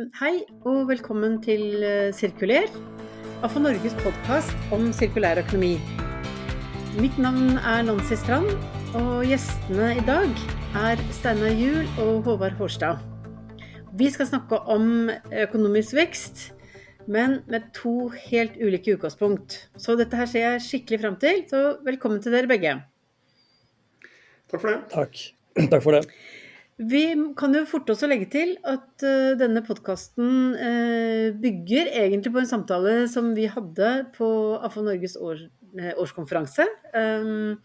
Hei og velkommen til eh, Sirkuler, AFA Norges podkast om sirkulær økonomi. Mitt navn er Nancy Strand, og gjestene i dag er Steinar Juel og Håvard Hårstad. Vi skal snakke om økonomisk vekst, men med to helt ulike utgangspunkt. Så dette her ser jeg skikkelig fram til, så velkommen til dere begge. Takk for det. Takk. Takk for det. Vi kan jo forte oss å legge til at uh, denne podkasten uh, bygger egentlig på en samtale som vi hadde på AFO Norges år, uh, årskonferanse um,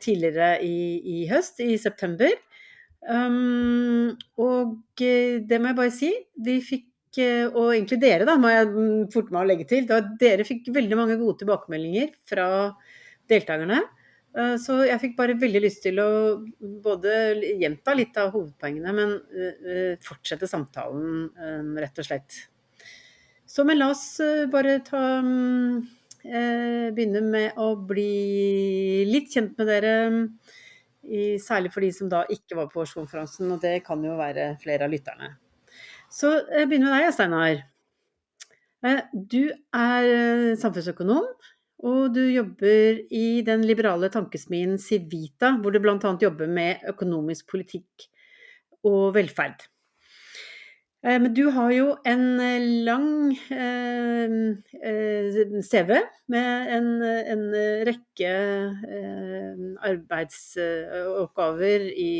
tidligere i, i, høst, i september. Um, og det må jeg bare si, vi fikk og egentlig dere, da, må jeg forte meg å legge til. Dere fikk veldig mange gode tilbakemeldinger fra deltakerne. Eh, så jeg fikk bare veldig lyst til å både gjenta litt av hovedpoengene, men eh, fortsette samtalen, eh, rett og slett. Så men la oss bare ta Begynne med å bli litt kjent med dere. Særlig for de som da ikke var på årskonferansen, og det kan jo være flere av lytterne. Så jeg begynner med deg, Steinar. Du er samfunnsøkonom. Og du jobber i den liberale tankesmien Civita, hvor du bl.a. jobber med økonomisk politikk og velferd. Eh, men du har jo en eh, lang eh, CV med en, en rekke arbeidsoppgaver i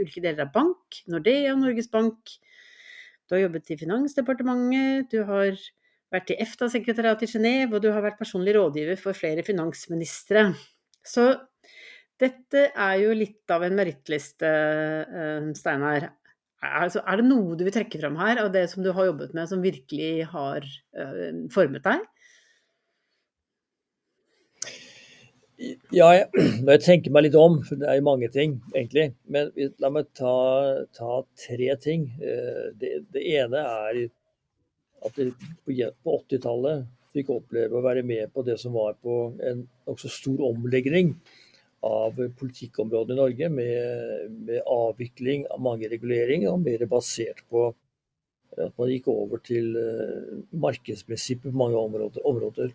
ulike deler av bank, Nordea, Norges Bank. Du har jobbet i Finansdepartementet, du har vært i EFTA-sekretariatet i Genéve, og du har vært personlig rådgiver for flere finansministre. Så dette er jo litt av en merittliste, eh, Steinar. Altså, er det noe du vil trekke frem her av det som du har jobbet med, som virkelig har uh, formet deg? Ja, jeg, når jeg tenker meg litt om, for det er jo mange ting egentlig, men la meg ta, ta tre ting. Eh, det, det ene er at de på 80-tallet fikk oppleve å være med på det som var på en nokså stor omlegging av politikkområdet i Norge, med, med, avvikling av mange reguleringer, og mer basert på at man gikk over til uh, markedsprinsippet på mange områder. områder.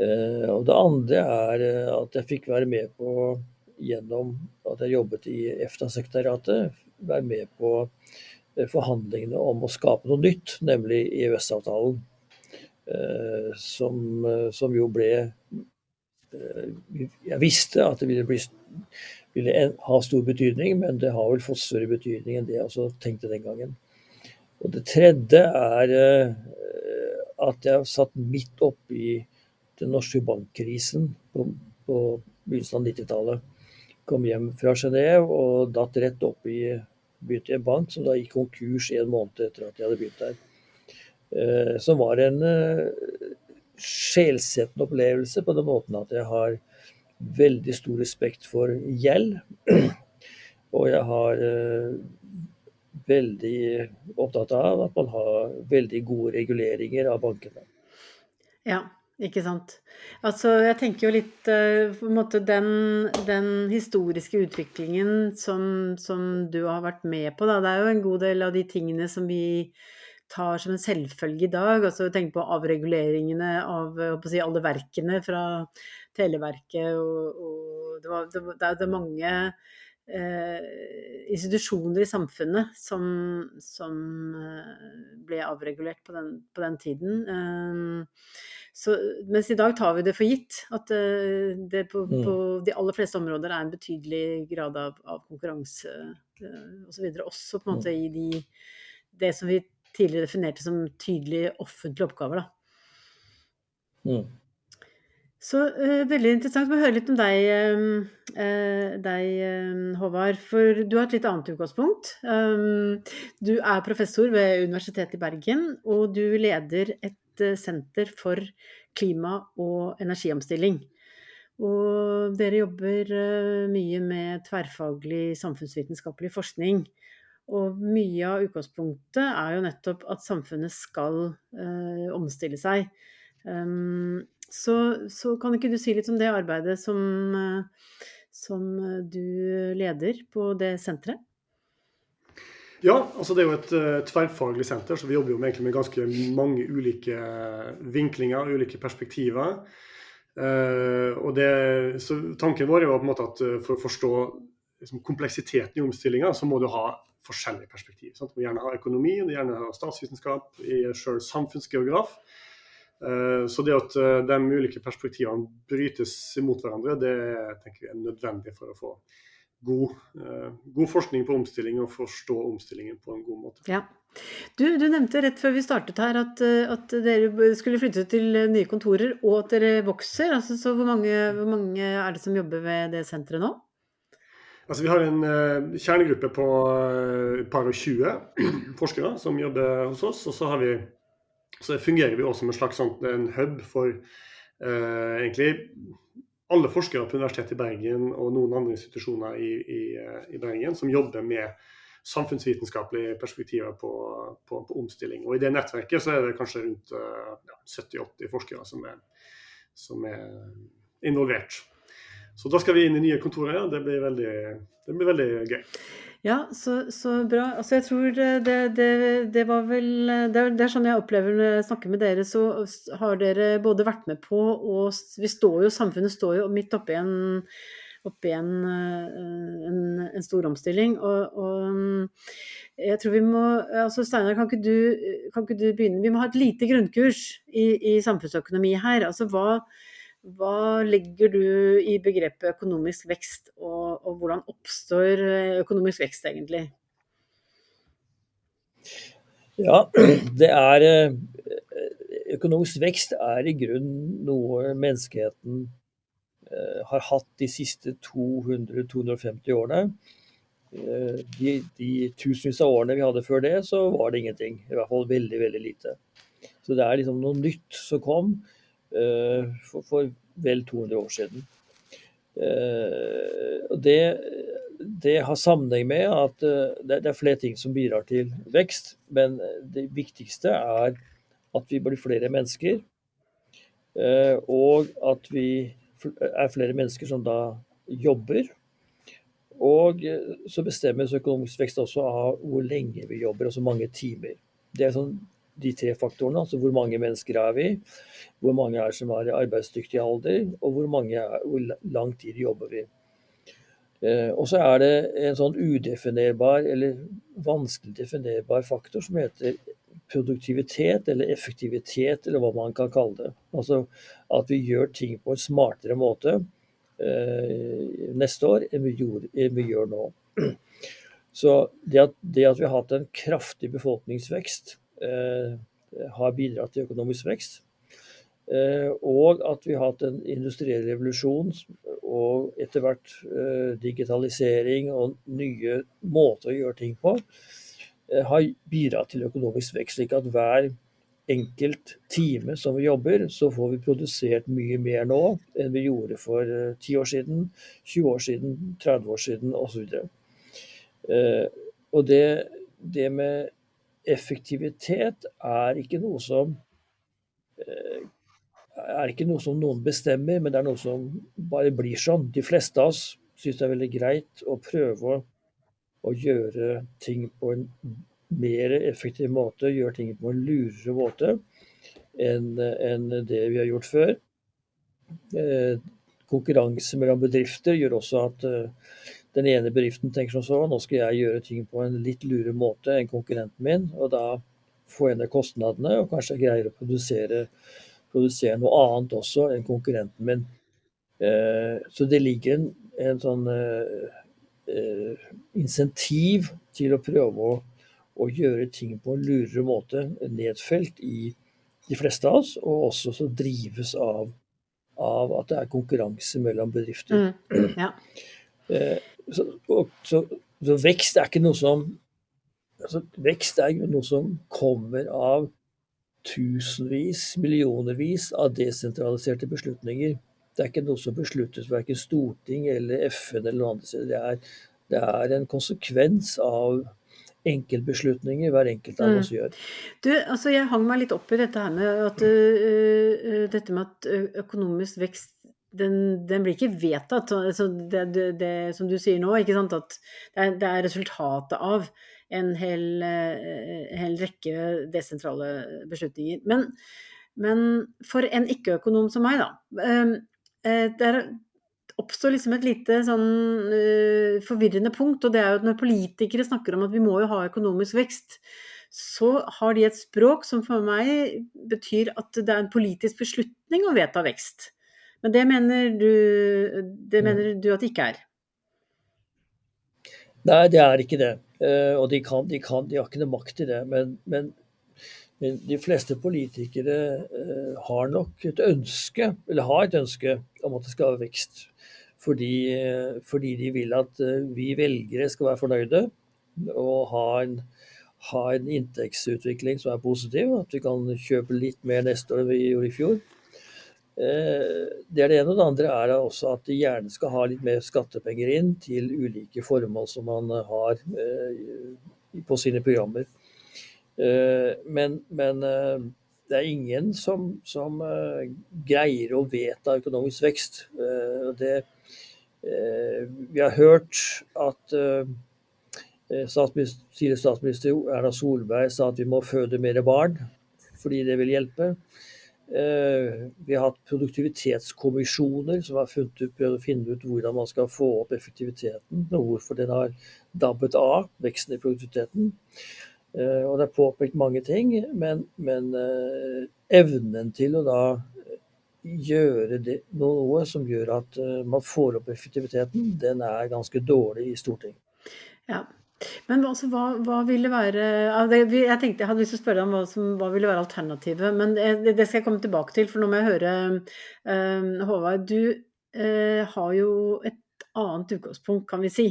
Uh, og det andre er uh, at jeg fikk være med på, gjennom at jeg jobbet i EFTA-sekretariatet, være med på Eh, forhandlingene om å skape noe nytt, nemlig EØS-avtalen. Eh, som, eh, som, jo ble Jeg visste at det ville, bli, ville, ha stor betydning, men det har vel fått større betydning enn det jeg også tenkte den gangen. Og Det tredje er at jeg satt midt oppi den norske bankkrisen på, på begynnelsen av 90-tallet. Kom hjem fra Genéve og datt rett opp i begynte i en bank som da gikk konkurs en måned etter at jeg hadde begynt der. Eh, som var en eh, opplevelse på den måten at jeg har veldig stor respekt for gjeld. Og jeg har eh, veldig opptatt av at man har veldig gode reguleringer av bankene. Ja, ikke sant. Altså, jeg tenker jo litt uh, på en måte den, den historiske utviklingen som, som, du har vært med på, da. Det er jo en god del av de tingene som vi tar som en selvfølge i dag. Altså tenk på avreguleringene av si, alle verkene fra Televerket og, og det, var, det, det, er mange eh, institusjoner i samfunnet som, som eh, ble avregulert på den, på den tiden. Eh, så, mens i dag tar vi det for gitt at det på, mm. på, de aller fleste områder er en betydelig grad av, av konkurranse osv. Og også på en måte i de, det som vi tidligere definerte som tydelige offentlige oppgaver. Mm. Så uh, veldig interessant å høre litt om deg, uh, deg Håvard. For du har et litt annet utgangspunkt. Um, du er professor ved Universitetet i Bergen, og du leder et uh, senter for klima- og energiomstilling. Og dere jobber mye med tverrfaglig samfunnsvitenskapelig forskning. Og mye av utgangspunktet er jo nettopp at samfunnet skal omstille seg. Um, så, så, kan ikke du si litt om det arbeidet som, uh, som du leder på det senteret? Ja, altså det er jo et uh, tverrfaglig senter, så vi jobber jo med, med ganske mange ulike vinklinger, ulike perspektiver. Uh, og det, så Tanken vår er jo på en måte at for å forstå liksom, kompleksiteten i omstillinga, så må du ha forskjellige perspektiv. Sant? Du må gjerne ha økonomi, du må gjerne ha statsvitenskap, sjøl samfunnsgeograf. Så det at de ulike perspektivene brytes imot hverandre, det tenker vi er nødvendig for å få god, eh, god, forskning på omstilling og forstå omstillingen på en god måte. Ja. Du, du nevnte rett før vi startet her at, eh, at, dere skulle flytte til nye kontorer og at dere vokser. Altså, så hvor mange, hvor mange, er det som jobber ved det senteret nå? Altså, vi har en uh, kjernegruppe på et uh, par og 20 forskere som jobber hos oss. Og så, vi, så fungerer vi også som en slags sånn, en hub for uh, egentlig alle forskere på Universitetet i Bergen og noen andre institusjoner i, i, i Bergen som jobber med samfunnsvitenskapelige perspektiver på, på, på, omstilling. Og I det nettverket så er det kanskje rundt ja, 70-80 forskere som er, som er, involvert. Så da skal vi inn i nye kontorer. Ja. Det, blir veldig, det blir veldig gøy. Ja, så, så, bra. Altså jeg tror det, det, det var vel det er, det er, sånn jeg opplever når jeg snakker med dere, så har dere både vært med på og vi står jo, Samfunnet står jo midt oppi en, oppi en, eh, en, en stor omstilling. Og, og, jeg tror vi må altså Steinar, kan, kan, ikke du begynne? Vi må ha et lite grunnkurs i, i samfunnsøkonomi her. altså hva hva legger du i begrepet økonomisk vekst, og, og hvordan oppstår eh, økonomisk vekst egentlig? Ja, det er eh, Økonomisk vekst er i grunnen noe menneskeheten eh, har hatt de siste 200-250 årene. De, de tusenvis av årene vi hadde før det, så var det ingenting. I hvert fall veldig, veldig lite. Så det er liksom noe nytt som kom. Eh, for, for, vel 200 år siden. Eh, det, det, har sammenheng med at eh, det, er flere ting som bidrar til vekst. Men det viktigste er at vi blir flere mennesker. Og at vi er flere mennesker som da jobber. Og så bestemmes økonomisk vekst også av hvor lenge vi jobber, altså mange timer. Det er sånn de tre faktorene. Altså hvor mange mennesker er vi, hvor mange er som er i arbeidsdyktig alder, og hvor, mange er, hvor lang tid jobber vi. Eh, og så er det en sånn udefinerbar eller vanskelig definerbar faktor som heter produktivitet eller effektivitet, eller hva man kan kalle det. Altså at vi gjør ting på en smartere måte eh, neste år enn vi, gjorde, enn vi, gjør nå. Så det at, det at vi har hatt en kraftig befolkningsvekst har bidratt til økonomisk vekst. Eh, og at vi har hatt en industriell revolusjon og etter hvert eh, digitalisering og nye måter å gjøre ting på, har bidratt til økonomisk vekst. Slik at hver enkelt time som vi jobber, så får vi produsert mye mer nå enn vi gjorde for 10 år siden, 20 år siden, 30 år siden osv. Og det, det med effektivitet er ikke noe som eh, er ikke noe som noen bestemmer, men det er noe som bare blir sånn. De fleste av oss syns det er veldig greit å prøve å, gjøre ting på en mer effektiv måte, gjøre ting på en lurere måte enn det vi har gjort før. Eh, konkurranse mellom bedrifter gjør også at eh, den ene bedriften tenker som så, nå skal jeg gjøre ting på en litt lure måte enn konkurrenten min, og da få ned kostnadene, og kanskje jeg greier å produsere, produsere noe annet også enn konkurrenten min. Eh, så det ligger en, en sånn eh, eh, insentiv til å prøve å, å, gjøre ting på en lurere måte, nedfelt i de fleste av oss, og også så drives av, av at det er konkurranse mellom bedrifter. Mm, ja. Eh, så, og, så, så, vekst er ikke noe som altså, Vekst er noe som kommer av tusenvis, millionervis av desentraliserte beslutninger. Det er ikke noe som besluttes verken Storting eller FN eller noe annet. Det er, det er en konsekvens av enkeltbeslutninger hver enkelt av oss mm. gjør. Du, altså jeg hang meg litt opp i dette her med at, uh, dette med at økonomisk vekst den, den, blir ikke vedtatt. Altså det, det, det, som du sier nå, ikke sant? at det er, det er resultatet av en hel, eh, hel rekke desentrale beslutninger. Men, men for en ikke-økonom som meg, da. Det oppstår liksom et lite sånn forvirrende punkt, og det er jo at når politikere snakker om at vi må jo ha økonomisk vekst, så har de et språk som for meg betyr at det er en politisk beslutning å vedta vekst. Men det mener du, det mm. mener du at det ikke er? Nei, det er ikke det. Eh, og de, kan, de, kan, de har ikke noe makt i det. Men, men, men, de fleste politikere eh, har nok et ønske, eller har et ønske om at det skal være vekst. Fordi, eh, fordi de vil at vi velgere skal være fornøyde og ha en, ha en inntektsutvikling som er positiv. At vi kan kjøpe litt mer neste år enn vi gjorde i fjor. Eh, det er det ene. Og det andre er også at de gjerne skal ha litt mer skattepenger inn til ulike formål som man har eh, på sine programmer. Eh, men, men det er ingen som, som, greier å vedta økonomisk vekst. Det, vi har hørt at tidligere statsminister Erna Solberg sa at vi må føde mer barn fordi det vil hjelpe. Eh, vi har hatt produktivitetskommisjoner som har ut, prøvd å finne ut hvordan man skal få opp effektiviteten, og hvorfor den har dabbet av, veksten i produktiviteten. Eh, og det er påpekt mange ting, men, men eh, evnen til å da gjøre det, noe som gjør at man får opp effektiviteten, den er ganske dårlig i Stortinget. Ja, men altså, hva, hva ville være Jeg tenkte jeg hadde lyst til å spørre deg om hva, som, hva ville være alternativet, men det, det, skal jeg komme tilbake til. For nå må jeg høre uh, Håvard, du uh, har jo et annet utgangspunkt, kan vi si.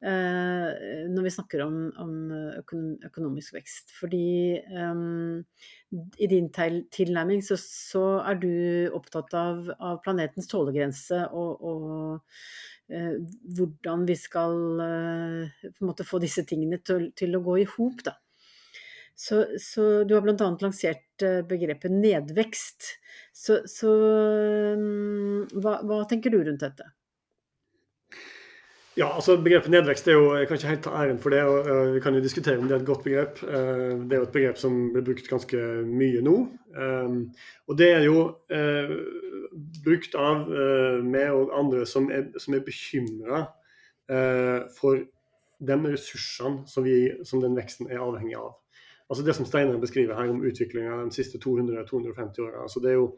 Uh, når vi snakker om, om økonomisk vekst. Fordi um, i din tilnærming så, så, er du opptatt av, av planetens tålegrense og, og Eh, hvordan vi skal eh, måte få disse tingene til, til å gå i hop. Så, så, du har bl.a. lansert eh, begrepet nedvekst. Så, så hva, hva, tenker du rundt dette? Ja, altså Begrepet nedvekst er jo, jeg kan ikke helt ta æren for det. og Vi kan jo diskutere om det er et godt begrep. Det er jo et begrep som blir brukt ganske mye nå. Og det er jo brukt av meg og andre som er, som er bekymra for de ressursene som, vi, som, den veksten er avhengig av. Altså Det som Steinar beskriver her om utviklinga de siste 200-250 åra. Altså det er jo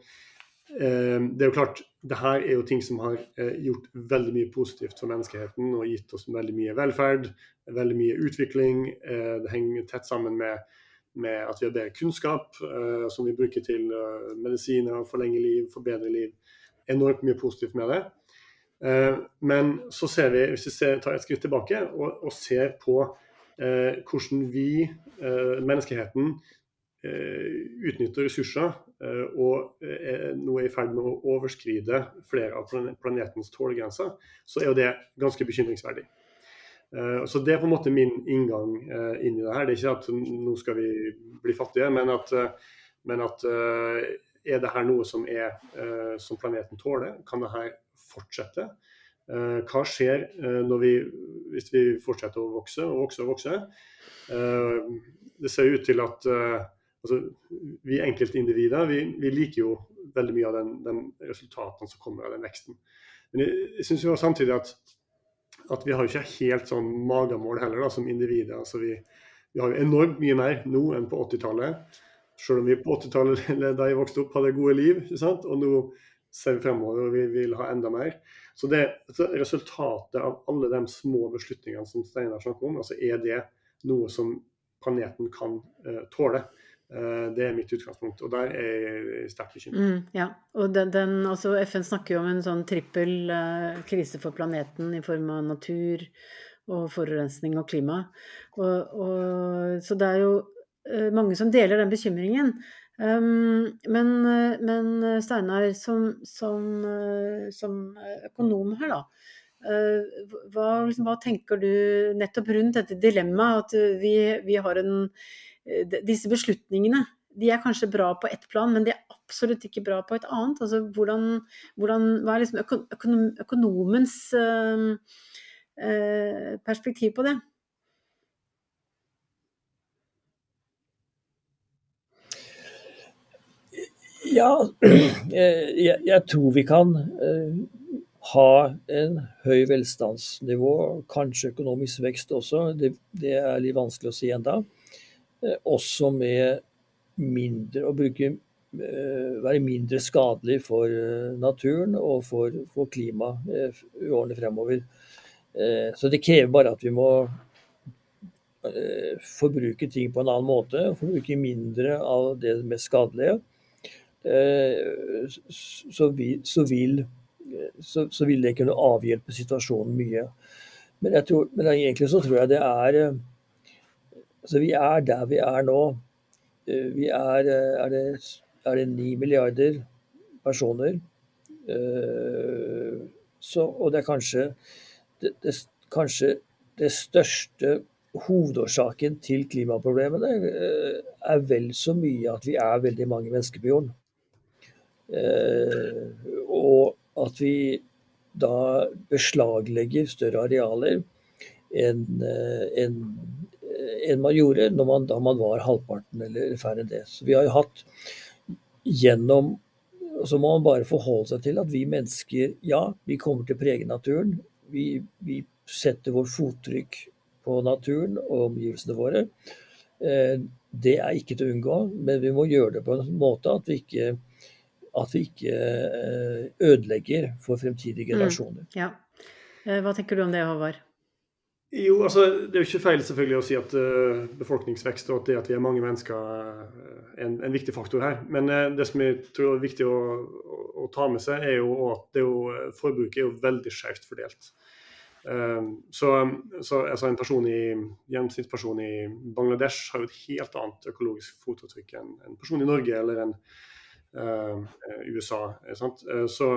Ehm, det er jo klart, det her er jo ting som har eh, gjort veldig mye positivt for menneskeheten og gitt oss veldig mye velferd, veldig mye utvikling. Eh, det henger tett sammen med, med at vi har bedre kunnskap eh, som vi bruker til medisiner, forlenge liv, forbedre liv. Enormt mye positivt med det. Men så ser vi, hvis vi ser, tar et skritt tilbake og, og ser på hvordan vi, menneskeheten, utnytter ressurser Eh, og eh, nå er i ferd med å overskride flere av planetens tålegrenser, så er jo det ganske bekymringsverdig. Eh, så Det er på en måte min inngang inn i det her. Det er ikke at nå skal vi bli fattige, men at, men at er det her noe som, er, som planeten tåler? Kan det her fortsette? Hva skjer vi, hvis vi fortsetter å vokse og vokse og vokse? Det ser ut til at altså, Vi enkeltindivider vi, vi, liker jo veldig mye av den, den, resultatene som kommer av den veksten. Men jeg, jeg jo samtidig at, at vi har jo ikke helt sånn magemål heller da, som individer. altså vi, vi har jo enormt mye mer nå enn på 80-tallet. Selv om vi på 80-tallet da jeg vokste opp hadde gode liv. Og nå ser vi fremover og vi vil ha enda mer. Så det så resultatet av alle de små beslutningene som Steinar snakker om, altså er det noe som planeten kan uh, tåle. Eh, det er mitt utgangspunkt, og der er jeg sterkt bekymret. Mm, ja, og den, den, altså FN snakker jo om en sånn trippel uh, krise for planeten i form av natur og forurensning og klima. Og, og, så det er jo uh, mange som deler den bekymringen. Um, men, uh, men Steinar, som, som, som, økonom her, da. Hva, liksom, hva, tenker du nettopp rundt dette dilemmaet at vi, vi har en Eh, Eh, disse beslutningene de er kanskje bra på ett plan, men de er absolutt ikke bra på et annet. Altså, hvordan, hvordan, hva er liksom økonomens ehm, eh, perspektiv på det? Ja, jeg, jeg tror vi kan eh, ha en høy velstandsnivå, kanskje økonomisk vekst også. Det, det er litt vanskelig å si enda. Også med mindre å bruke være mindre skadelig for naturen og for, for klimaet i årene fremover. Så det krever bare at vi må Eh, forbruke ting på en annen måte, forbruke mindre av det mest skadelige, eh, så vil, så vil, så, så vil det kunne avhjelpe situasjonen mye. Men, tror, men, egentlig så tror jeg det er altså Vi er der vi er nå. Eh, vi er, er det, er det 9 milliarder personer. Så, og det er kanskje det, det, kanskje det største hovedårsaken til klimaproblemene eh, er vel så mye at vi er veldig mange mennesker på jorden. Eh, og at vi da beslaglegger større arealer enn eh, en, en man gjorde man, da man var halvparten eller færre enn det. Så vi har jo hatt gjennom Så må man bare forholde seg til at vi mennesker, ja, vi kommer til å prege naturen. Vi, vi setter vårt fottrykk på naturen og omgivelsene våre. Eh, det er ikke til å unngå, men vi må gjøre det på en måte at vi ikke, at vi ikke eh, ødelegger for fremtidige mm, generasjoner. Mm, ja. Eh, hva tenker du om det, Håvard? Jo, altså, Det er jo ikke feil selvfølgelig å si at uh, befolkningsvekst og at det at vi er mange mennesker er en, en viktig faktor her. Men uh, det som jeg tror er viktig å, å, å, ta med seg, er jo at er jo, forbruket er jo veldig skjevt fordelt. Uh, så, så altså en person i, gjennomsnittsperson i Bangladesh har jo et helt annet økologisk fotavtrykk enn en person i Norge eller en USA. Sant? Eh, så,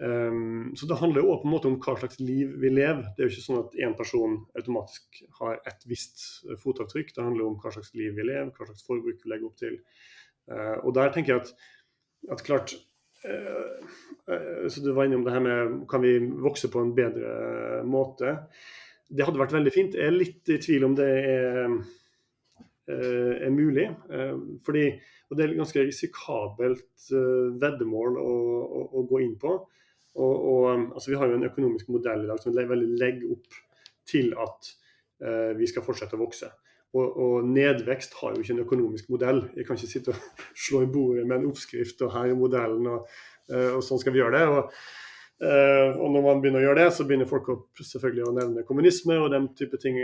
um, så, det handler jo på en måte om hva slags liv vi lever. Det er jo ikke sånn at én person automatisk har et visst fotavtrykk. Det handler om hva slags liv vi lever, hva slags forbruk vi legger opp til. Uh, og der tenker jeg at, at klart Eh, eh, så Du var innom det her med kan vi vokse på en bedre måte. Det hadde vært veldig fint. Jeg er litt i tvil om det er, eh, er mulig. Fordi, og Det er et ganske risikabelt veddemål å, å, å, gå inn på. Og, og, altså Vi har jo en økonomisk modell i dag som veldig legger opp til at vi skal fortsette å vokse. Og, og, nedvekst har jo ikke en økonomisk modell. Jeg kan ikke sitte og slå i bordet med en oppskrift og her er modellen, og, eh, og sånn skal vi gjøre det. Og, eh, og, når man begynner å gjøre det, så begynner folk å, selvfølgelig å nevne kommunisme og den type ting.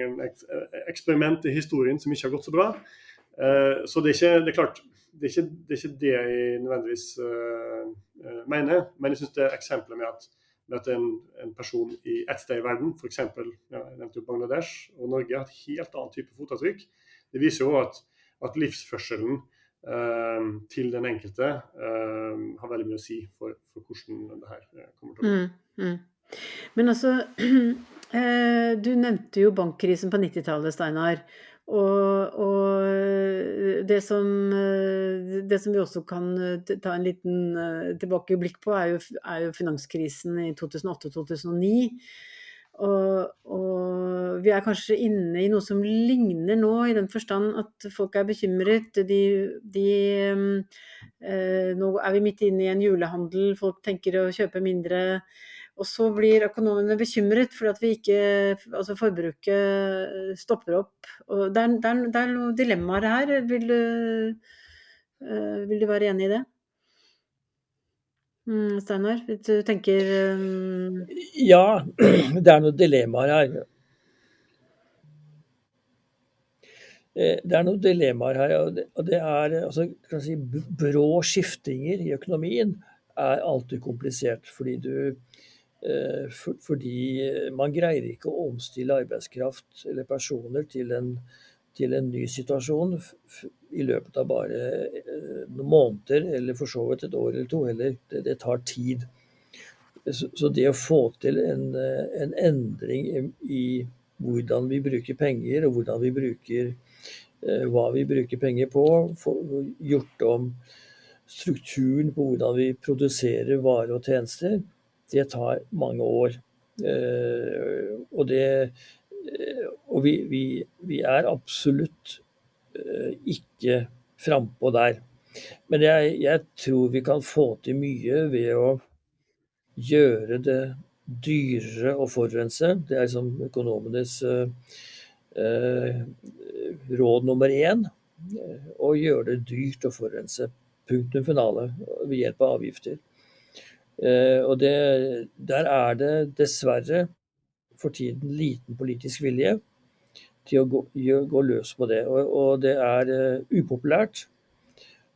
Eksperiment i historien som ikke har gått så bra. Eh, så det er ikke det er klart, det er ikke det, er ikke det jeg nødvendigvis mener. Men jeg syns det er eksempler med at med at en, en person i ett sted i verden, f.eks. Ja, jeg nevnte jo Bangladesh og Norge, har et helt annet type fotavtrykk. Det viser jo at, at livsførselen Uh, til den enkelte uh, har veldig mye å si for, for hvordan det her eh, kommer til å gå. Mm, mm. Men altså, uh, du nevnte jo bankkrisen på 90-tallet, Steinar. Og, og det, som, det, som, vi også kan ta en liten eh, tilbakeblikk på, er jo, er jo finanskrisen i 2008-2009. Og, og, vi er kanskje inne i noe som ligner nå, i den forstand at folk er bekymret. De, de, øh, nå er vi midt inne i en julehandel, folk tenker å kjøpe mindre. Og så blir økonomene bekymret fordi at vi ikke Altså forbruket stopper opp. Og det, er, det, er, det er noen dilemmaer her. Vil du, uh, vil du være enig i det? Mm, Steinar, du tenker um... Ja, det er noen dilemmaer her. Eh, det er noen dilemmaer her. og det, er altså, si, Brå skiftinger i økonomien er alltid komplisert. Fordi du fordi man greier ikke å omstille arbeidskraft eller personer til en, til en ny situasjon i løpet av bare eh, noen måneder, eller for så vidt et år eller to heller. Det, det tar tid. Så det å få til en, eh, en, endring i hvordan vi bruker penger, og hvordan vi bruker hva vi bruker penger på, gjort om strukturen på hvordan vi produserer varer og tjenester, det tar mange år. Eh, og det eh, Og vi, vi, vi er absolutt eh, ikke frampå der. Men jeg, jeg, tror vi kan få til mye ved å gjøre det dyrere å forurense. Det er liksom økonomenes eh, råd nummer én. Å gjøre det dyrt å forurense. Punktum finale ved hjelp av avgifter. Eh, og det, der er det dessverre for tiden liten politisk vilje til å gå, gå løs på det. Og, og det er uh, upopulært.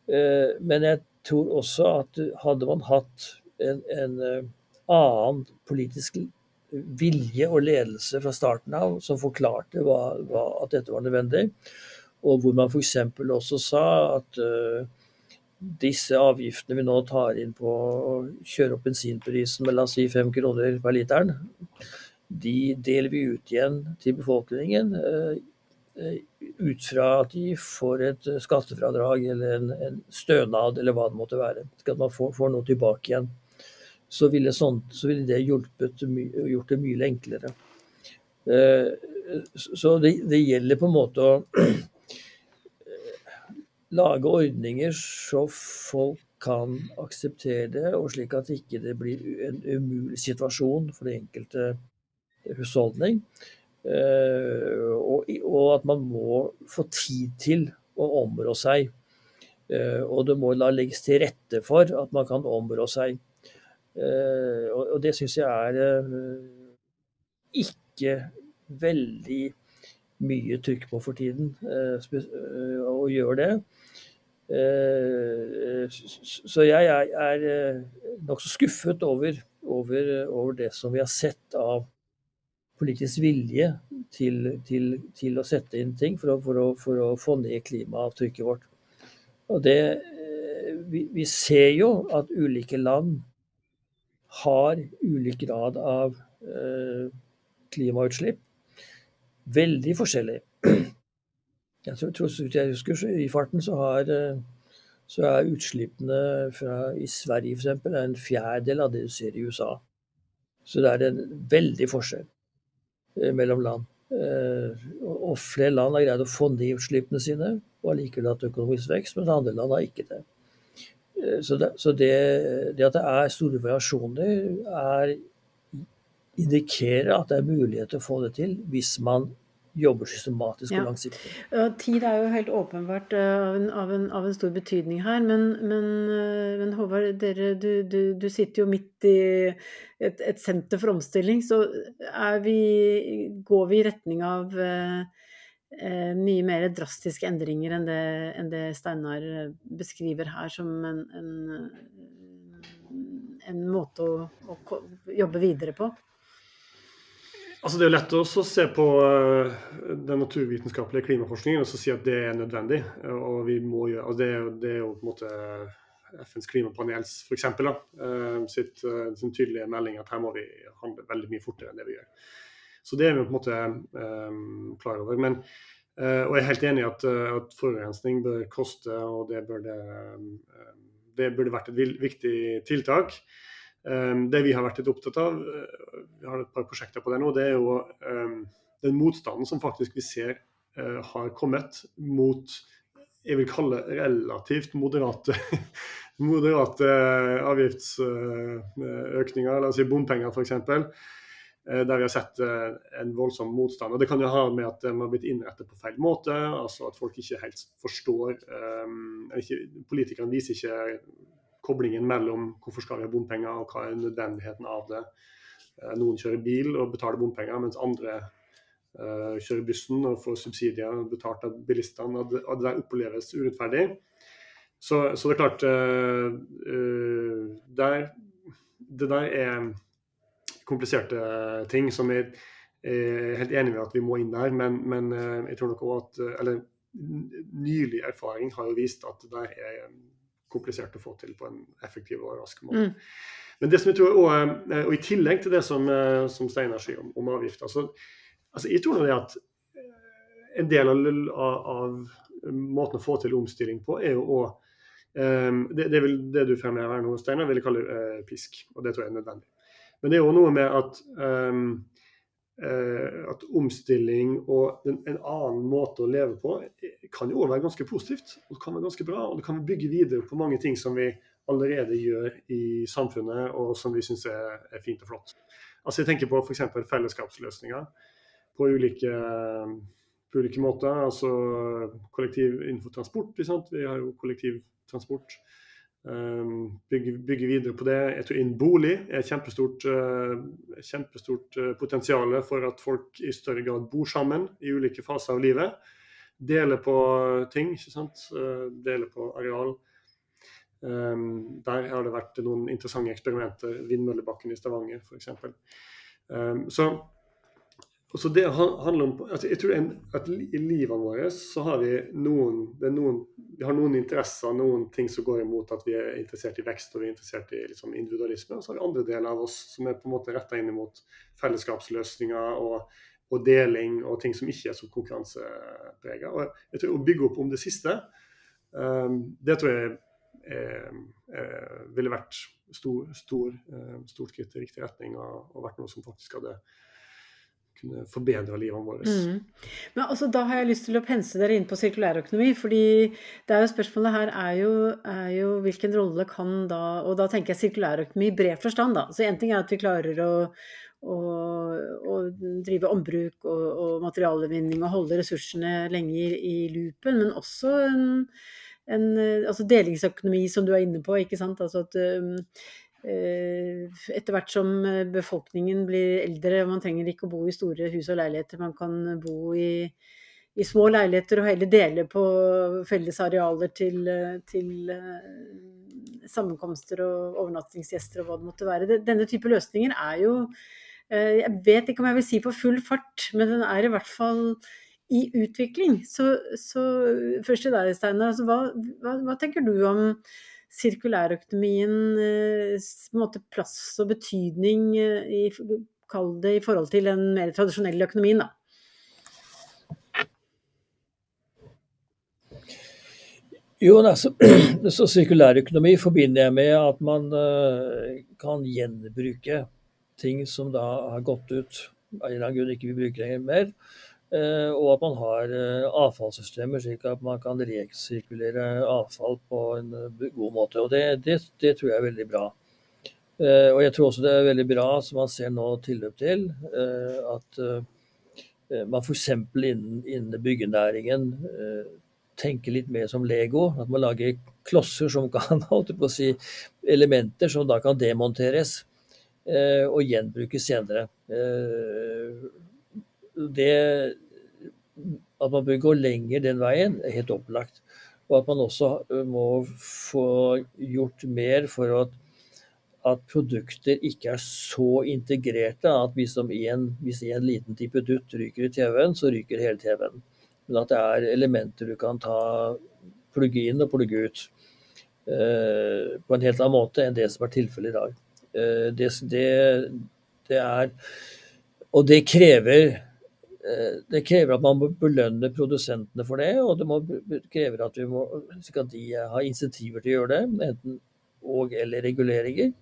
Uh, men jeg tror også at hadde man hatt en, en uh, annen politisk vilje og ledelse fra starten av som forklarte hva, hva, at dette var nødvendig, og hvor man f.eks. også sa at disse avgiftene vi nå tar inn på å kjøre opp bensinprisen med la oss si fem kroner per literen, de deler vi ut igjen til befolkningen eh, eh, ut fra at de får et skattefradrag eller en, en stønad eller hva det måtte være. At man får, får noe tilbake igjen. Så ville, sånt, så ville det hjulpet, gjort det mye enklere. Eh, så det, det gjelder på en måte å lage ordninger så folk kan akseptere det, og slik at ikke det ikke blir en umulig situasjon for det enkelte husholdning. Eh, og, at man må få tid til å områ seg. Eh, og det må da legges til rette for at man kan områ seg. Eh, og det syns jeg er ikke veldig mye trykk på for tiden å gjøre det. Så jeg er nokså skuffet over, over, over det som vi har sett av politisk vilje til, til, til, å sette inn ting for å, for å, for å få ned klimaavtrykket vårt. Og det, eh, vi, vi, ser jo at ulike land har ulik grad av eh, klimautslipp. Veldig forskjellig. Jeg tror, tror jeg husker, I farten så, har, eh, så er utslippene fra, i Sverige f.eks. en fjerdedel av det du ser i USA. Så det er en veldig forskjell. Eh, mellom land. Eh, og flere land har greid å få ned utslippene sine og allikevel hatt økonomisk vekst, mens andre land har ikke det. Så, det, så det, det, at det er store variasjoner, er, indikerer at det er mulighet til å få det til hvis man jobber systematisk og langsiktig. Tid er jo helt åpenbart av en, av en, av en stor betydning her. Men, men, men Håvard, dere, du, du, du, sitter jo midt i et, et senter for omstilling. Så vi, går vi i retning av eh, mye mer drastiske endringer enn det, enn det Steinar beskriver her som en, en, en måte å, å jobbe videre på? Altså Det er jo lett å se på eh, den naturvitenskapelige klimaforskningen og si at det er nødvendig. og vi må gjøre, altså det, er jo, det er jo på en måte FNs klimapanels for eksempel, da, eh, sitt, eh, sin tydelige melding at her må vi handle veldig mye fortere enn det vi gjør. Så det er vi på en måte um, klar over. Men, uh, og jeg er helt enig i at, at forurensning bør koste, og det burde, um, det burde vært et viktig tiltak. Ehm, det vi har vært litt opptatt av, eh, vi har et par prosjekter på det nå, det er jo ehm, den motstanden som faktisk vi ser eh, har kommet mot jeg vil kalle relativt moderate, moderate avgiftsøkninger, la oss si bompenger f.eks. Eh, der vi har sett en voldsom motstand. Og Det kan jo ha med at de har blitt innrettet på feil måte. altså At folk ikke helt forstår ikke, Politikerne viser ikke koblingen mellom hvorfor skal vi ha bompenger og hva er nødvendigheten av det. Eh, noen kjører bil og betaler bompenger, mens andre uh, kjører bussen og får subsidier betalt av bilistene. Og det, der oppleves urettferdig. Så, så, det er klart uh, uh, der, Det der er kompliserte ting som jeg er helt enig med at vi må inn der, men, men jeg tror nok også at eller nylig erfaring har jo vist at det der er komplisert å få til på en effektiv og rask måte. Mm. Men det som jeg tror også, eh, og I tillegg til det som, eh, som Steinar sier om, om avgifter så, altså Jeg tror det at eh, en del av, av, måten å få til omstilling på, er jo å um, det, det, vil, det, du fremhever her nå, Steinar, vil jeg kalle uh, pisk. Og det tror jeg er nødvendig. Men det er jo noe med at um, at omstilling og en, en, annen måte å leve på kan jo være ganske positivt. og Det kan være ganske bra, og det kan bygge videre på mange ting som vi allerede gjør i samfunnet, og som vi syns er, er, fint og flott. Altså Jeg tenker på f.eks. fellesskapsløsninger på ulike, på ulike, måter. Altså kollektiv innenfor transport. Vi har jo kollektivtransport. Um, bygge, bygge, videre på det. Jeg tror innen bolig er et kjempestort, uh, kjempestort uh, potensial for at folk i større grad bor sammen i ulike faser av livet. Dele på ting, ikke sant. Uh, dele på areal. Um, der har det vært noen interessante eksperimenter. Vindmøllebakken i Stavanger f.eks. Um, så, så det handler om altså Jeg tror en, at i livene våre så har vi noen, noen, vi har noen interesser, noen ting som går imot at vi er interessert i vekst og vi er interessert i liksom, individualisme. Og så har vi andre deler av oss som er på en måte retta inn mot fellesskapsløsninger og, og, deling og ting som ikke er så konkurranseprega. Jeg tror å bygge opp om det siste, um, det tror jeg er, er, ville vært stor, stor, eh, stort skritt i riktig retning og, og, vært noe som faktisk hadde kunne forbedre livene våre. Mm. Men altså, Da har jeg lyst til å pense dere inn på sirkulærøkonomi. fordi det er jo Spørsmålet her er jo, er jo, hvilken rolle kan da Og da tenker jeg sirkulærøkonomi i bred forstand. da, så Én ting er at vi klarer å, å, å drive ombruk og, og materialutvinning og holde ressursene lenger i, loopen, men også en en altså delingsøkonomi, som du er inne på. ikke sant? Altså at um, etter hvert som befolkningen blir eldre, man trenger ikke å bo i store hus og leiligheter, man kan bo i, i små leiligheter og heller dele på felles arealer til, til sammenkomster og overnattingsgjester og hva det måtte være. Denne type løsninger er jo Jeg vet ikke om jeg vil si på full fart, men den er i hvert fall i utvikling. Så, så først til deg, Steinar. Altså, hva, hva, hva, tenker du om sirkulærøkonomiens måte, plass og betydning eh, i, kall det, i forhold til den mer tradisjonelle økonomien? da? Jo, altså, så Sirkulærøkonomi forbinder jeg med at man uh, kan gjenbruke ting som da har gått ut av en eller annen grunn ikke vi bruker lenger mer. Eh, og at man har eh, avfallssystemer, slik at man kan resirkulere avfall på en eh, god måte. Og det, det, det tror jeg er veldig bra. Og jeg tror også det er veldig bra, som man ser nå tilløp til, at man f.eks. innen, innen byggenæringen tenker litt mer som Lego. At man lager klosser som kan, holdt på å si, elementer som da kan demonteres og gjenbrukes senere. Det, at man bør gå lenger den veien, er helt opplagt. Og at man også må få gjort mer for at, at produkter ikke er så integrerte at hvis, en, hvis en liten type dutt ryker i TV-en, så ryker hele TV-en. Men at det er elementer du kan ta, plugge inn og plugge ut. Uh, på en helt annen måte enn det som er tilfellet i dag. Uh, det, det, det er Og det krever Eh, det krever at man må belønne produsentene for det, og det må krever at, må, at de har insentiver til å gjøre det, enten og eller reguleringer.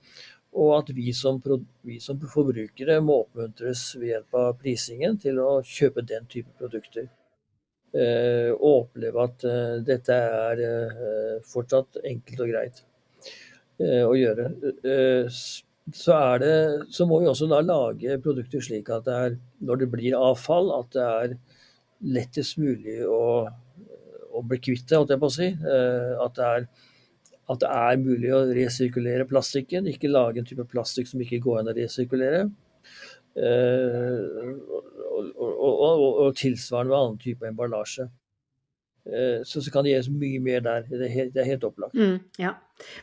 Og at vi som, vi som, forbrukere må oppmuntres ved hjelp av prisingen til å kjøpe den type produkter. Eh, og oppleve at eh, dette er eh, fortsatt enkelt og greit eh, å gjøre. Så, det, så, må vi også da lage produkter slik at det er, når det blir avfall, at det er lettest mulig å, å bli kvitt det, holdt jeg på å si. Eh, at det, er, at det er mulig å resirkulere plastikken, ikke lage en type plastikk som ikke går an å resirkulere. Eh, og, og, og, og tilsvarende med annen type emballasje. Eh, så, så kan det gjøres mye mer der. Det er helt, det er helt opplagt. Mm, ja.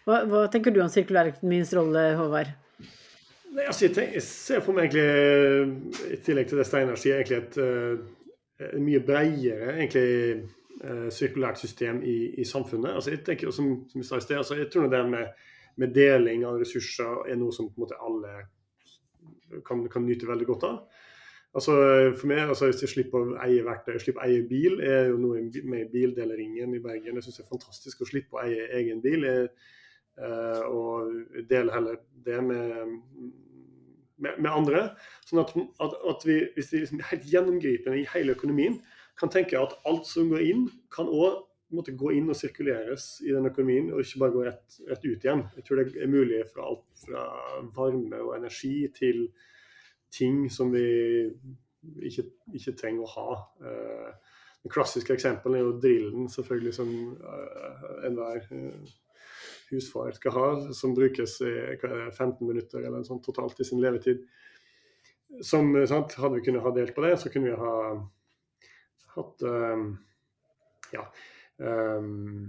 hva, hva, tenker du om sirkulærøkonomiens rolle, Håvard? Nei, altså, jeg, tenker, jeg, ser for meg egentlig, i tillegg til det Steinar sier, egentlig et, et eh, mye bredere egentlig, uh, sirkulært system i, i, samfunnet. Altså, jeg tenker, som, som jeg sa i sted, altså, jeg tror det med, med, deling av ressurser er noe som på en måte alle kan, kan nyte veldig godt av. Altså, for meg, altså, Hvis jeg slipper å eie verktøy, slipper å eie bil, er jo noe med bildeleringen i Bergen. Jeg syns det er fantastisk å slippe å eie egen bil. Jeg, og deler heller det med, med, med andre. Sånn at, at, at vi, hvis vi liksom helt gjennomgripende i hele økonomien kan tenke at alt som går inn, kan òg gå inn og sirkuleres i den økonomien, og ikke bare gå rett, rett, ut igjen. Jeg tror det er mulig fra alt fra varme og energi til ting som vi ikke, ikke trenger å ha. Uh, det klassiske eksempelet er jo drillen, selvfølgelig, som uh, enhver uh, husfar skal ha, som brukes i 15 minutter eller sånn totalt i sin levetid. Som, sant, hadde vi kunnet ha delt på det, så kunne vi ha hatt um, ja, um,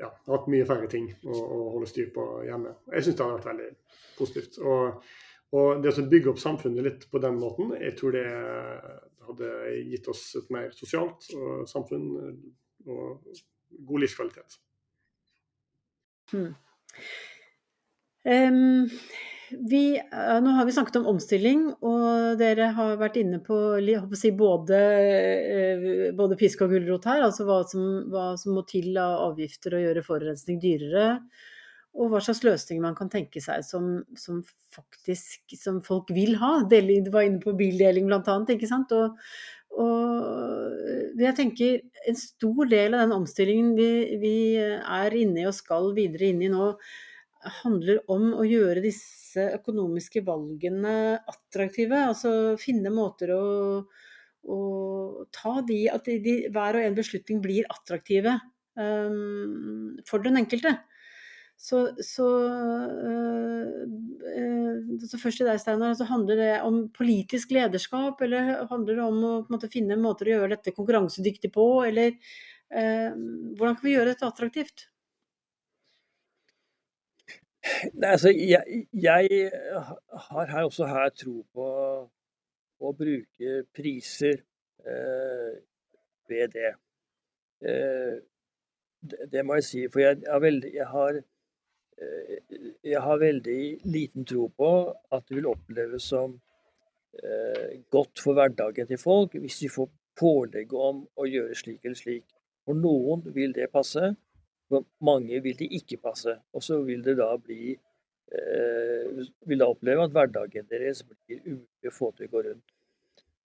ja, hatt mye færre ting å, å, holde styr på hjemme. Jeg syns det har vært veldig positivt. Og, og det å bygge opp samfunnet litt på den måten, jeg tror det hadde gitt oss et mer sosialt samfunn og god livskvalitet. Hmm. Um, vi, nå har vi snakket om omstilling, og dere har vært inne på si, både, eh, både, pisk og gulrot her. Altså hva som, hva som, må til av avgifter og gjøre forurensning dyrere. Og hva slags løsninger man kan tenke seg som, som faktisk som folk vil ha. Du var inne på bildeling bl.a. Og, og jeg tenker en stor del av den omstillingen vi, vi er inne i og skal videre inn i nå, handler om å gjøre disse økonomiske valgene attraktive. Altså finne måter å, å ta de At de, de, hver og en beslutning blir attraktive um, for den enkelte. Så, så, øh, så, først til deg, Steinar. Altså handler det om politisk lederskap, eller handler det om å måte, finne måter å gjøre dette konkurransedyktig på, eller øh, hvordan kan vi gjøre dette attraktivt? Nei, altså, jeg, jeg, har her også her tro på å bruke priser eh, ved det. Eh, det. det. må jeg si, for jeg, jeg, jeg, har, jeg, har, veldig liten tro på at det vil oppleves som eh, godt for hverdagen til folk hvis de får pålegg om å gjøre slik eller slik. For noen vil det passe, for mange vil de ikke passe. Og så vil det da bli eh, vil da oppleve at hverdagen deres blir umulig å få til å gå rundt.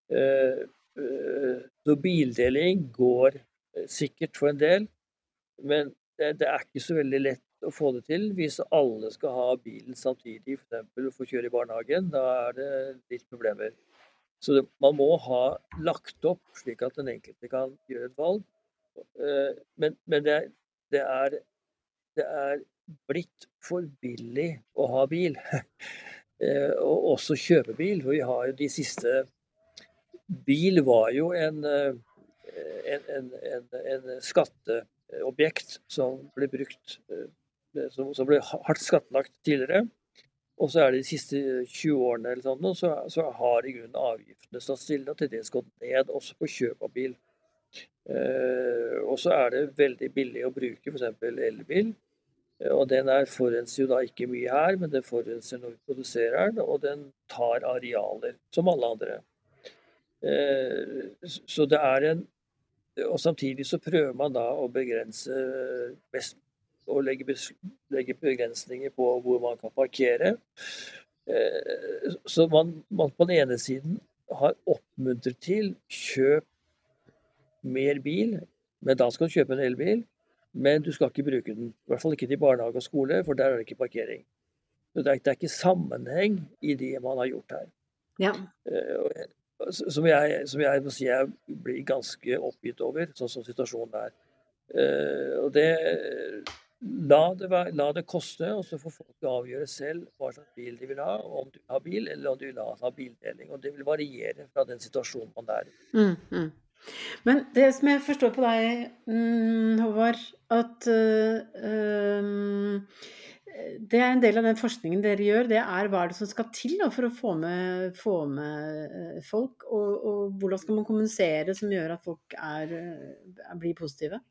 Eh, eh, så bildeling går eh, sikkert for en del, men det, det, er ikke så veldig lett å få det til hvis alle skal ha bilen samtidig, f.eks. få kjøre i barnehagen. Da er det litt problemer. Så det, man må ha lagt opp slik at den enkelte kan gjøre et valg. Eh, men, men det, det er, det er blitt for billig å ha bil. Eh, og også kjøpe bil. For vi har jo de siste Bil var jo en, eh, en, en, en skatteobjekt som ble brukt som, også ble hardt skattlagt tidligere. Og så er det de siste 20 årene eller sånn, så, så har i grunnen avgiftene stått stille, og til dels gått ned også på kjøp av bil. Eh, og så er det veldig billig å bruke f.eks. elbil. Eh, og den er forurenser jo da ikke mye her, men den forurenser når vi produserer den, og den tar arealer, som alle andre. Eh, så det er en Og samtidig så prøver man da å begrense best og legge, legge begrensninger på hvor man kan parkere. Så man, man på den ene siden har oppmuntret til kjøp mer bil, men da skal du kjøpe en elbil. Men du skal ikke bruke den. I hvert fall ikke til barnehage og skole, for der er det ikke parkering. Så det er, det er ikke sammenheng i det man har gjort her. Ja. Uh, som, jeg, som jeg må si jeg blir ganske oppgitt over, sånn som situasjonen er. Uh, og det la det, la det, koste, og så får folk avgjøre selv hva slags bil de vil ha. Om du vil ha bil, eller om du vil ha bildeling. Og det vil variere fra den situasjonen man er i. Mm, mm. Men det som jeg forstår på deg, mm, Håvard, at uh, det er en del av den forskningen dere gjør, det er hva er det som skal til da, for å få med, få med eh, folk? Og, og, hvordan skal man kommunisere som gjør at folk er, blir positive?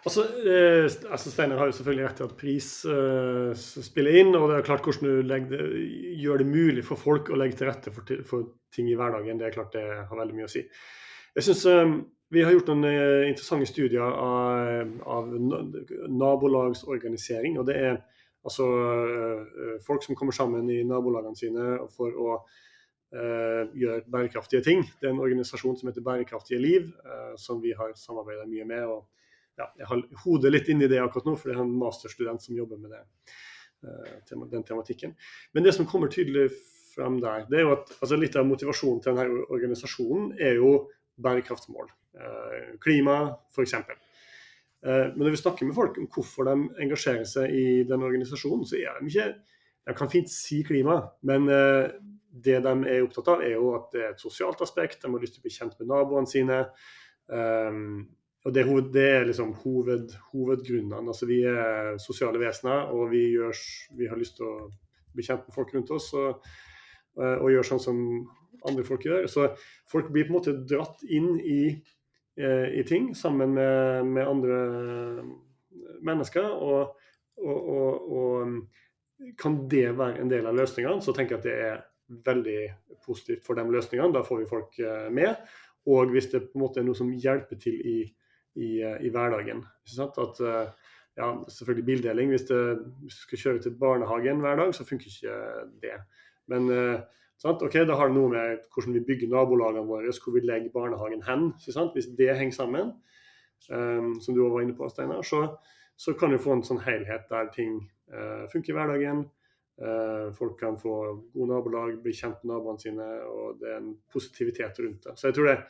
Altså, eh, altså Steinar har jo selvfølgelig rett i at pris eh, spiller inn. Og det er klart hvordan du legger, gjør det mulig for folk å legge til rette for, for, ting i hverdagen. Det er klart det har veldig mye å si. Jeg synes eh, Vi har gjort noen uh, interessante studier av, av, nabolagsorganisering. og det er Altså folk som kommer sammen i nabolagene sine for å uh, gjøre bærekraftige ting. Det er en organisasjon som heter Bærekraftige liv, som vi har samarbeida mye med. og ja, Jeg har hodet litt inn i det akkurat nå, for det er en masterstudent som jobber med det, uh, den tematikken. Men det som kommer tydelig frem der, det er jo at altså litt av motivasjonen til denne organisasjonen er jo bærekraftsmål. Klima, f.eks. Men når vi snakker med folk om hvorfor de engasjerer seg i den organisasjonen, så er de ikke De kan fint si klima, men det de er opptatt av, er jo at det er et sosialt aspekt. De har lyst til å bli kjent med naboene sine. Og det, det, er liksom hoved, hovedgrunnene. Altså, vi er sosiale vesener, og vi, gjør, vi, har lyst til å bli kjent med folk rundt oss og, og gjøre sånn som andre folk gjør. Så folk blir på en måte dratt inn i, eh, i ting sammen med, med, andre mennesker. Og, og, og kan det være en del av løsningene, så tenker jeg at det er veldig positivt for de løsningene. Da får vi folk eh, med. Og hvis det på en måte er noe som hjelper til i, i, eh, i hverdagen. At, eh, ja, selvfølgelig bildeling. Hvis, det, hvis, du skal kjøre til barnehagen hver dag, så funker ikke det. Men sant? ok, da har det noe med hvordan vi bygger nabolagene våre, hvor vi legger barnehagen hen. Hvis det henger sammen, um, som du var inne på, Steinar, så, så kan du få en sånn helhet der ting uh, funker i hverdagen. Eh, folk kan få gode nabolag, bli kjent med naboene sine, og det er en positivitet rundt det. Så jeg tror det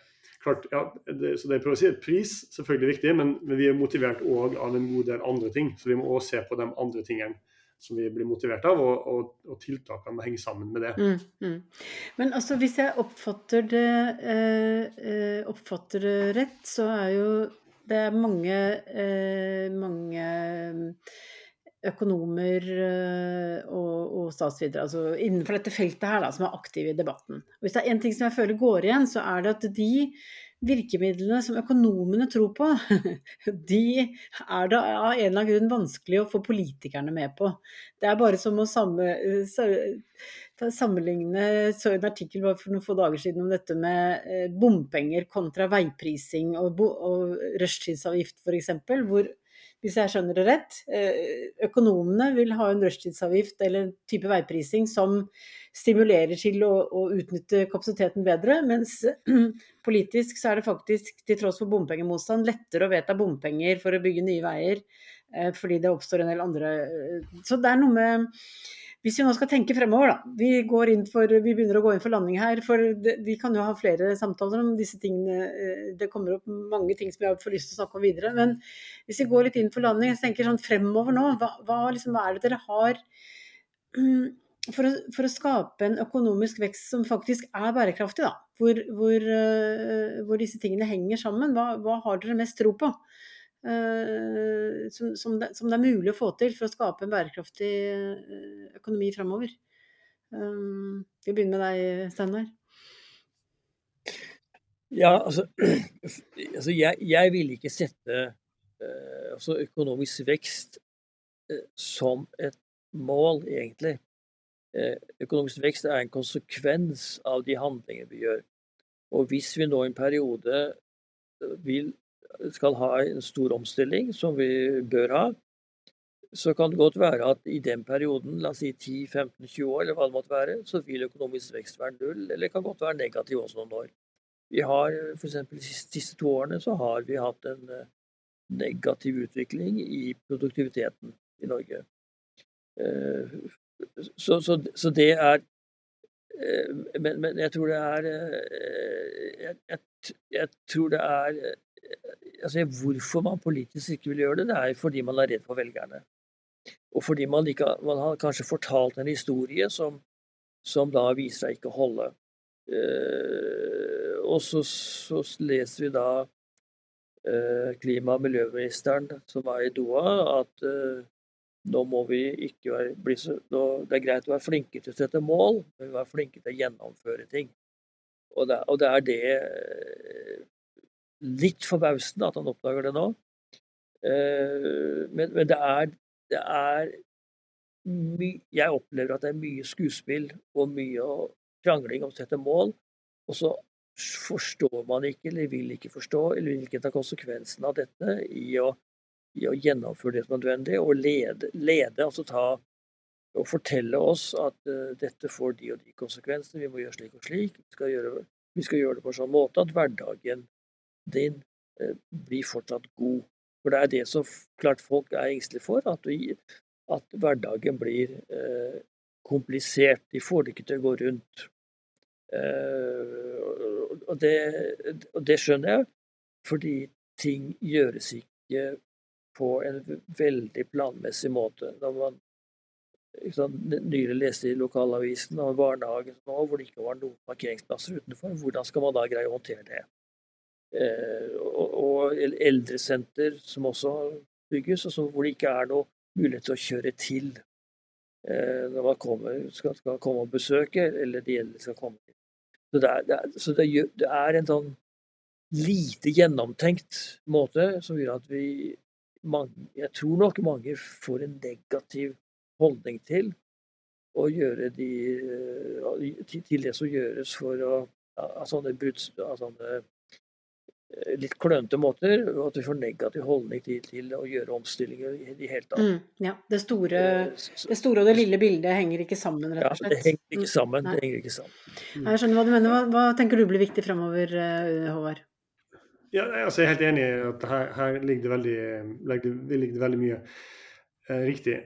klart, ja, det, så det jeg prøver å si, Pris selvfølgelig viktig, men, men vi er motivert òg av en god del andre ting. Så vi må òg se på de andre tingene som vi blir motivert av, og, og, og tiltakene må henge sammen med det. Mm, mm. Men altså, hvis jeg oppfatter det, eh, eh oppfatter det rett, så er jo det er mange, eh, mange økonomer eh, og, og statsvidere altså innenfor dette feltet her da, som er aktive i debatten. Og hvis det er én ting som jeg føler går igjen, så er det at de virkemidlene som økonomene tror på, de er det av en eller annen grunn vanskelig å få politikerne med på. Det er bare som å samme, sammenligne så en artikkel for noen få dager siden om dette med eh, bompenger kontra veiprising og, og rushtidsavgift f.eks., hvor hvis jeg skjønner det rett. Eh, økonomene vil ha en rushtidsavgift eller en type veiprising som stimulerer til å, å, utnytte kapasiteten bedre, mens politisk så er det faktisk, til tross for bompengemotstand, lettere å vedta bompenger for å bygge nye veier, eh, fordi det oppstår en del andre eh, Så det er noe med hvis vi nå skal tenke fremover, da. Vi, for, vi, begynner å gå inn for landing her. For det, vi kan jo ha flere samtaler om disse tingene. Eh, det kommer opp mange ting som jeg får lyst til å snakke om videre. Men hvis vi går litt inn for landing, så tenker sånn fremover nå. Hva, hva, liksom, hva er det dere har um, for, å, for, å, skape en økonomisk vekst som faktisk er bærekraftig, da? Hvor, hvor, uh, hvor disse tingene henger sammen. Hva, hva har dere mest tro på? Eh, som, som, det, som, det, er mulig å få til for å skape en bærekraftig eh, økonomi framover. Um, vi begynner med deg, Steinar. Ja, altså, altså jeg, jeg, vil ikke sette uh, altså økonomisk vekst uh, som et mål, egentlig. Uh, økonomisk vekst er en konsekvens av de handlinger vi gjør. Og hvis vi nå i en periode vil skal ha en stor omstilling, som vi bør ha, så kan det godt være at i den perioden, la oss si 10-15-20 år, eller hva det måtte være, så vil økonomisk vekst være null, eller det kan godt være negativ også noen år. Vi har f.eks. de siste to årene så har vi hatt en eh, negativ utvikling i produktiviteten i Norge. Eh, så, så, så det er eh, men, men, jeg tror det er jeg, jeg, jeg tror det er altså Hvorfor man politisk ikke vil gjøre det, det er fordi man er redd for velgerne. Og fordi man, ikke, man har kanskje fortalt en historie som, som da viser seg ikke å holde. Eh, og så, så, leser vi da eh, klima- og miljøministeren som var i Doha, at eh, nå må vi ikke være, bli så, nå, Det er greit å være flinke til å sette mål, men vi må være flinke til å gjennomføre ting. Og det, og det er det litt forbausende at han oppdager det nå. Eh, men, men det er, det er my, Jeg opplever at det er mye skuespill og mye krangling om å sette mål. Og så forstår man ikke, eller vil ikke forstå, eller vil ikke ta konsekvensen av dette i å i å gjennomføre det som er nødvendig, og lede, lede altså ta og fortelle oss at uh, dette får de og de konsekvensene, vi må gjøre slik og slik. Vi skal gjøre, vi skal gjøre det på en sånn måte at hverdagen din uh, blir fortsatt god. For det er det som klart folk er engstelige for, at, vi, at hverdagen blir uh, komplisert. De får det ikke til å gå rundt. Og det, og det skjønner jeg, fordi ting gjøres ikke på en veldig planmessig måte. Når man nylig leste i lokalavisen om barnehagen nå, hvor det ikke var noen parkeringsplasser utenfor. Hvordan skal man da greie å håndtere det? Eh, og, og eldresenter som også bygges, altså hvor det ikke er noe mulighet til å kjøre til eh, når man kommer, skal, skal, komme og besøke, eller de eldre skal komme til. Så, det er, det er, så det, det er en sånn lite gjennomtenkt måte som gjør at vi mange, Jeg tror nok mange får en negativ holdning til å gjøre de, eh, til det som gjøres for å av sånne, av sånne eh, litt klønete måter, og at vi får negativ holdning til, til å gjøre omstillinger i det hele tatt. Mm, ja, det store, eh, det store, og det lille bildet henger ikke sammen, rett og slett? Ja, det henger ikke mm, sammen. Mm, det henger ikke sammen. Mm. Jeg skjønner hva du mener. Hva, hva, tenker du blir viktig fremover, Håvard? Ja, altså jeg er helt enig i at her, her ligger, det veldig, ligger, ligger det veldig mye eh, riktig.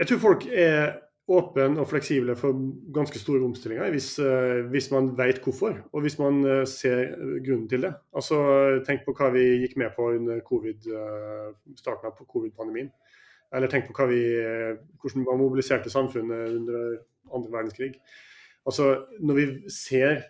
Jeg tror folk er åpne og fleksible for ganske store omstillinger hvis, uh, hvis man vet hvorfor, og hvis man uh, ser grunnen til det. Altså, Tenk på hva vi gikk med på under COVID, uh, starten av covid-pandemien. Eller tenk på vi, hvordan man mobiliserte samfunnet under andre verdenskrig. Altså, Når vi ser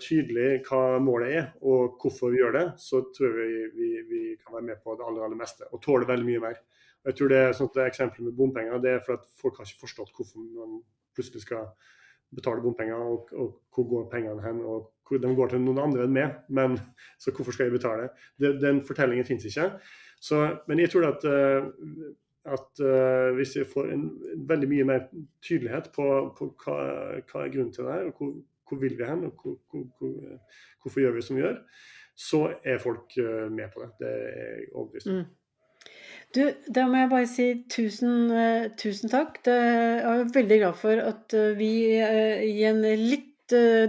tydelig hva målet er og hvorfor vi gjør det, så tror jeg vi, vi, vi kan være med på det aller, aller meste og tåle veldig mye mer. Jeg tror det er sånn eksempelet med bompenger det er for at folk har ikke forstått hvorfor man plutselig skal betale bompenger, og, og hvor går pengene hen, og hvor de går til noen andre enn meg. Men så hvorfor skal jeg betale? Det, den fortellingen finnes ikke. Så, men jeg tror at, uh, at uh, hvis vi får en, veldig mye mer tydelighet på, på hva, hva, er grunnen til det her, og hvor, hvor vil vi hen, og hvor, hvorfor gjør vi som vi gjør, så er folk uh, med på det. Det er jeg overbevist om. Mm. Du, da må jeg bare si tusen, uh, tusen takk. Det, jeg er veldig glad for at uh, vi uh, i en litt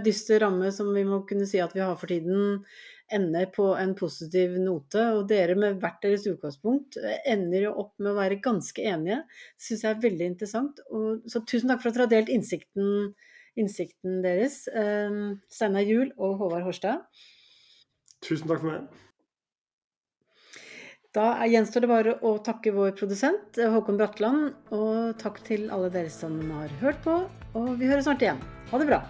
dyster ramme, som vi må kunne si at vi har for tiden, ender på en positiv note. Og dere med hvert deres utgangspunkt ender jo opp med å være ganske enige. Det syns jeg er veldig interessant. Og, så tusen takk for at dere har delt innsikten, innsikten deres. Steinar Juel og Håvard Horstad. Tusen takk for meg. Da gjenstår det bare å takke vår produsent Håkon Bratland, og takk til alle dere som har hørt på. Og vi høres snart igjen. Ha det bra.